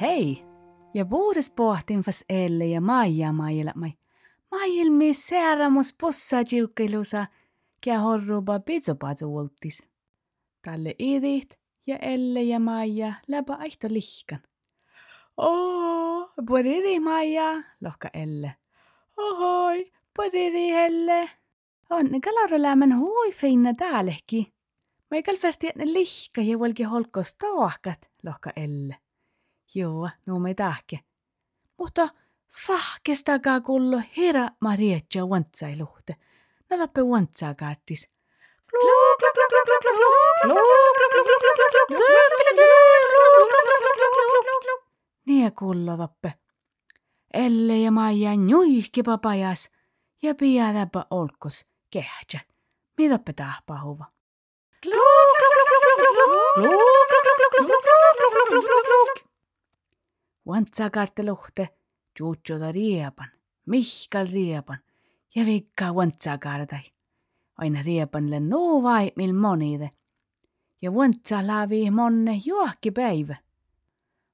Hei! Ja vuodes pohtinfas elle ja Maija maailmai. Maailmi sääramus pussa jiukkilusa, kia horruba pitsopatsu ultis. Kalle idit ja elle ja Maija läpä aihto lihkan. Oo, poridi Maija, lohka elle. Ohoi, poridi helle. On kalaro lämmen hui finna täälehki. Mä ei kalferti ne lihka ja volki holkos toahkat, lohka elle. Joo, no me tahke. Mutta fahkestakaa kullo herra Marietja vantsailuhte. Navappe vantsaa kaartis. Ne kuuluvappe. Elle ja Maija nuihkipa pajas ja piäläpä olkos kehtsä. Mitäpä tää pahuva? Vantsakarte luhte, juutsuda riepan, mihkal riepan ja vikka vantsakaartai. Aina riepanle nuu vai mil monide. Ja vantsa laavi monne juokki päivä.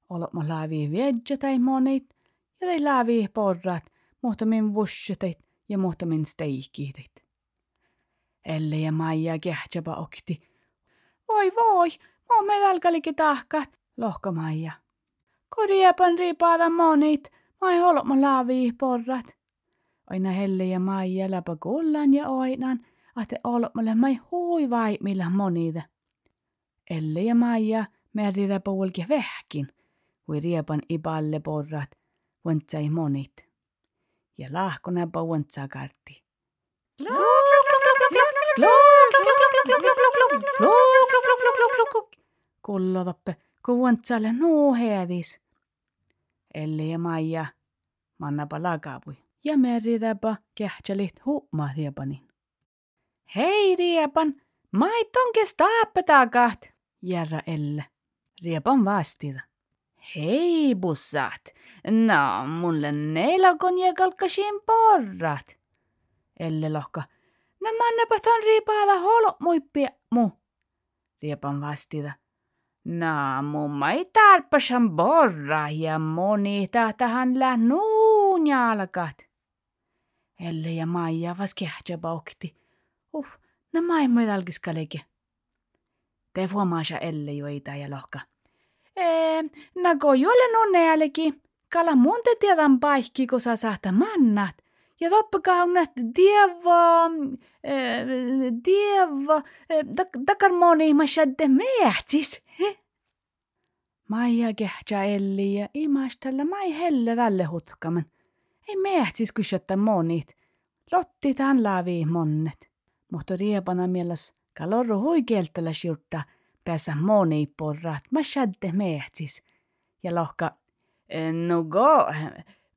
Olot laavi viedja tai monit ja tai laavi porrat, muhtamin vussetit ja muhtamin steikitit. Elle ja Maija kehtsäpä okti. Voi voi, mä me alkaliki tahkat, lohka Maija. Koriepan riipaada monit, mai holma laavi porrat. Aina Helle ja Maija läpä kullan ja oinan, ate olmalle mai hui vai millä monida. Elle ja Maija meritä puolki vähkin, kui riepan iballe porrat, vantsai monit. Ja lahkona pa vantsa kartti. Kullotappe, kun vantsalle nuu headis. Elle ja Maija mannapa lakapui. Ja kähtsälit huumaa riepanin. Hei riepan, maiton kestaappetakat, järra Elle. Riepan vastida. Hei bussat, no mulle neilakon ja kalkkasin porrat. Elle lohka. No mannapa ton riipaada holo muippia mu. Riepan vastida. No mumma ei tarpeeksi borra ja moni tahtahan lää nuun jalkat. Elle ja Maija vas kähtsä paukti. Uff, no maailma talkiskaleke. Te huomaasa Elle joita ja lohka. Ee, no kun jolle nonneälki, kala monte tiedän paikki, kun sä saata mannat. Ja toppakaa on nähty dieva, dieva, takar moni mä shadde mehtsis. Maija kehtsä Elli ja imastella mai helle tälle hutkaman. Ei mehtsis kysyttä monit. Lotti tämän laavi monnet. Mutta riepana mielessä kalorru huikeltellä sjurta päässä moni porrat, mä shadde mehtsis. Ja lohka, no go,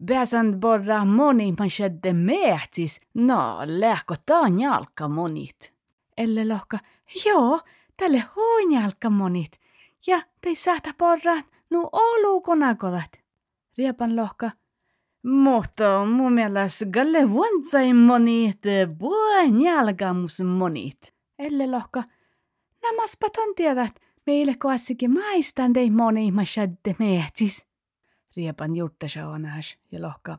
pääsän porra moni mä shadde mehtsis, no lähkö taan jalka monit. Elle lohka, joo, tälle huin jalka monit. Ja te saata porrat, nu olu konakolat. Riepan lohka, mutta mun mielestä galle vuonsai monit, buon jalkamus monit. Elle lohka, Namaspa ton tiedät, meille koassikin maistan tei moni ma shadde mehtsis. Riepan jutta shaunaas ja lohka.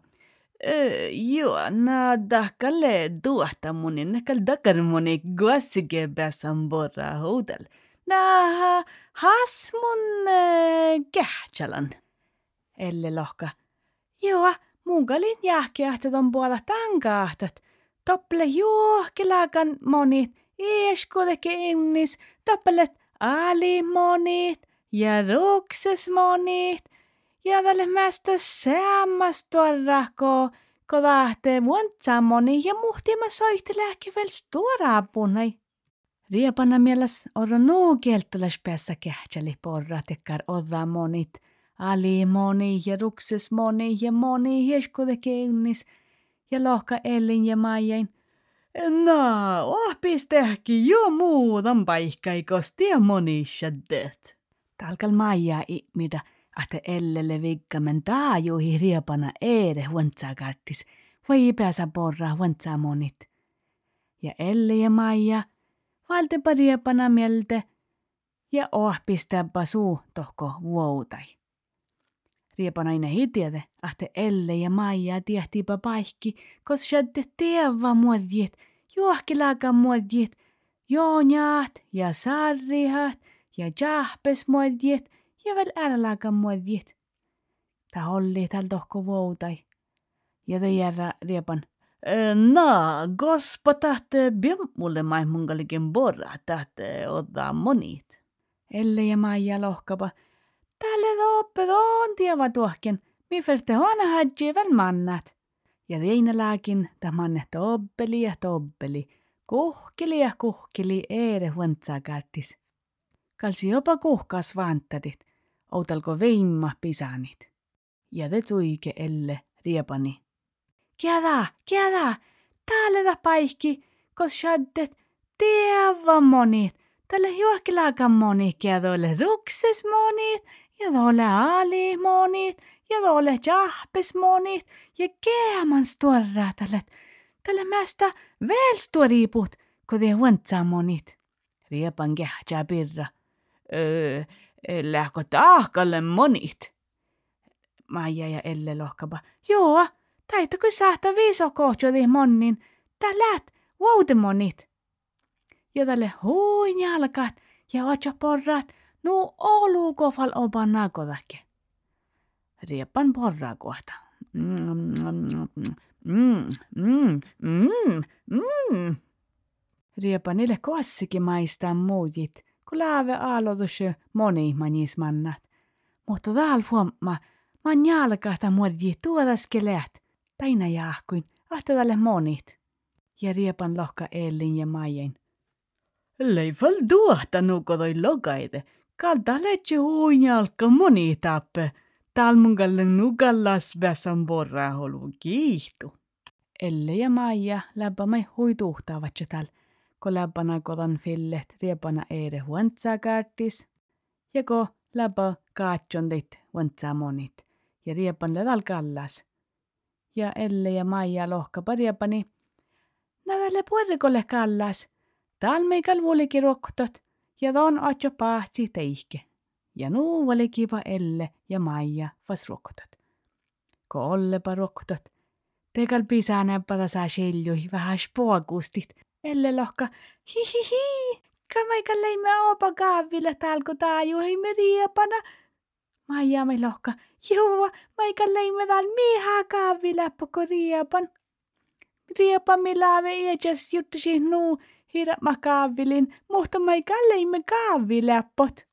Joo, na dakalle duota munin, nakal dakar moni koassike pääsän borra hotel. Na has mun äh, kähtsälan. Elle lohka. Joo, mun kalin jahkeahtat on puolella tankaahtat. Topple juohkelaakan monit, ieskodeke innis, tappelet alimonit ja ruksesmonit ja tälle mästä säämmastorrako, kun tahte vuontsamoni ja muhtima soihtelääkin veel stuoraapunai. Riepana mielessä orro nuu kieltolas päässä kähtseli porra tekkar odda monit, alimoni ja ruksesmoni ja moni hieskodeke innis ja lohka Ellin ja Maijain – No, ohpis tehki jo muutan paikkaikos tie monissa det. Talkal maija mitä ahte ellelle viggamen taajuhi riepana eere huontsakartis, vai pääsä porra huontsamonit. Ja Elle ja Maija valtepa riepana mielte ja ohpistäpä suu tohko vuoutai. Riepanainen hitiede, ahte Elle ja Maija tiehtiipä paikki, kos shadde teeva muodjit, juohkilaaka muodjit, joonjaat ja sarrihat ja jahpes muodjit ja väl ärlaaka muodjit. Ta olli tal tohko vuoutai. Ja te järra riepan, Na, gospa tahte mulle maihmungalikin borra tahte ottaa monit. Elle ja Maija lohkapa, tälle toppe on tieva tuohken, mi ferte hona hadji väl mannat. Ja teine lääkin manne tobbeli ja tobbeli, kuhkili ja kuhkili eere huontsakärtis. Kalsi jopa kuhkas vantadit, outalko veimma pisanit. Ja te tuike elle riepani. Kiada, kiada, täällä paikki, kos shaddet tieva monit. Tälle juokkilaakan moni, ja tuolle rukses monit, ja tuolle ali monit, ja tuolle jahpes monit, ja keeman stuorra tälle, tälle mästä veel stuoriput, kun te huontsaa monit. Riepan kehtsää pirra. Öö, lähkö tahkalle monit? Maija ja Elle lohkapa. Joo, Taitako saata viiso kohjodi monnin, tää läht monit. Ja tälle huin jalkat ja otsa porrat, nu olu kofal opan nakodakke. Riepan porra kohta. Mm, mm, mm, koassikin maistaa muujit, kun laave aloitus moni manismannat. Mutta täällä huomaa, man jalkahta muodji tuodaske läht taina jahkuin, tälle monit. Ja riepan lohka Ellin ja Maijen. Leifal duohta nukodoi logaide, kalta letse huinjalka moni tappe. Talmungalle nukallas väsän borra holu kiihtu. Elle ja Maija läppämä huituhtaavat tal, ko läppänä kodan fillet riepana eere huontsaa kaartis, ja ko läppä kaatsondit huontsaa monit, ja riepan ledal kallas ja Elle ja Maija lohka parjapani. Nävälle puerrikolle kallas. Tal meikal vuolikin roktot ja ton otjo pahtsi teihke. Ja nuu kiva Elle ja Maija vas roktot. Ko ollepa roktot. Tekal pisanäppätä saa seljui vähän spoakustit. Elle lohka hihihi. Kamaika leimme opa kaavilla talko taaju me riepana. Maija me lohka Joo, maikä leimme täällä miha kaavi läppoko riepan. Riepan milaave iäkäs juttasi nuu hirma kaavilin, mutta maikä leimme kaavi läppot.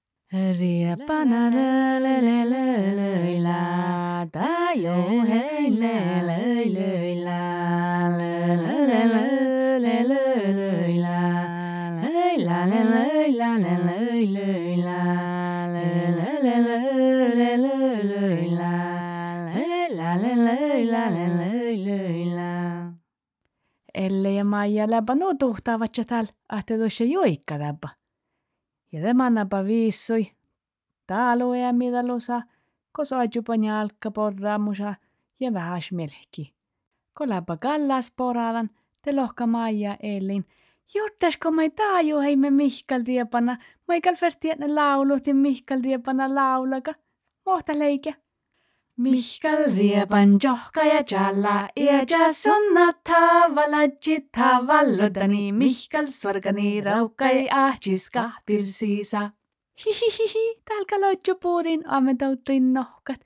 Riepana lölölölöillä, tajo hei lölölöillä, lölölölöillä, löillä lölöillä lölöillä, lölölölöillä. Elle ja Maija läpä no tuhtaavat ja täällä, ahte tuossa joikka läpä. Ja tämä napa viissui. Taalu ja mitä lusa, ko soijupan jalkka porraamusa ja vähän melki. Ko läpä kallas poralan, te lohka Maija Ellin. Juttasko mai taaju heimme Mihkal riepana, maikal vertietne laulut ja Mihkal riepana laulaka. Mohta leikä. Mihkal riepan johka ja jalla, ja sonna tavalajit tavallodani, Mihkal swargani raukai ahjis kahpilsiisa. Hihihihi, täällä lojju puudin ammentautuin nohkat.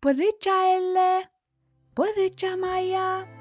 Puritja elle, puritja Maija.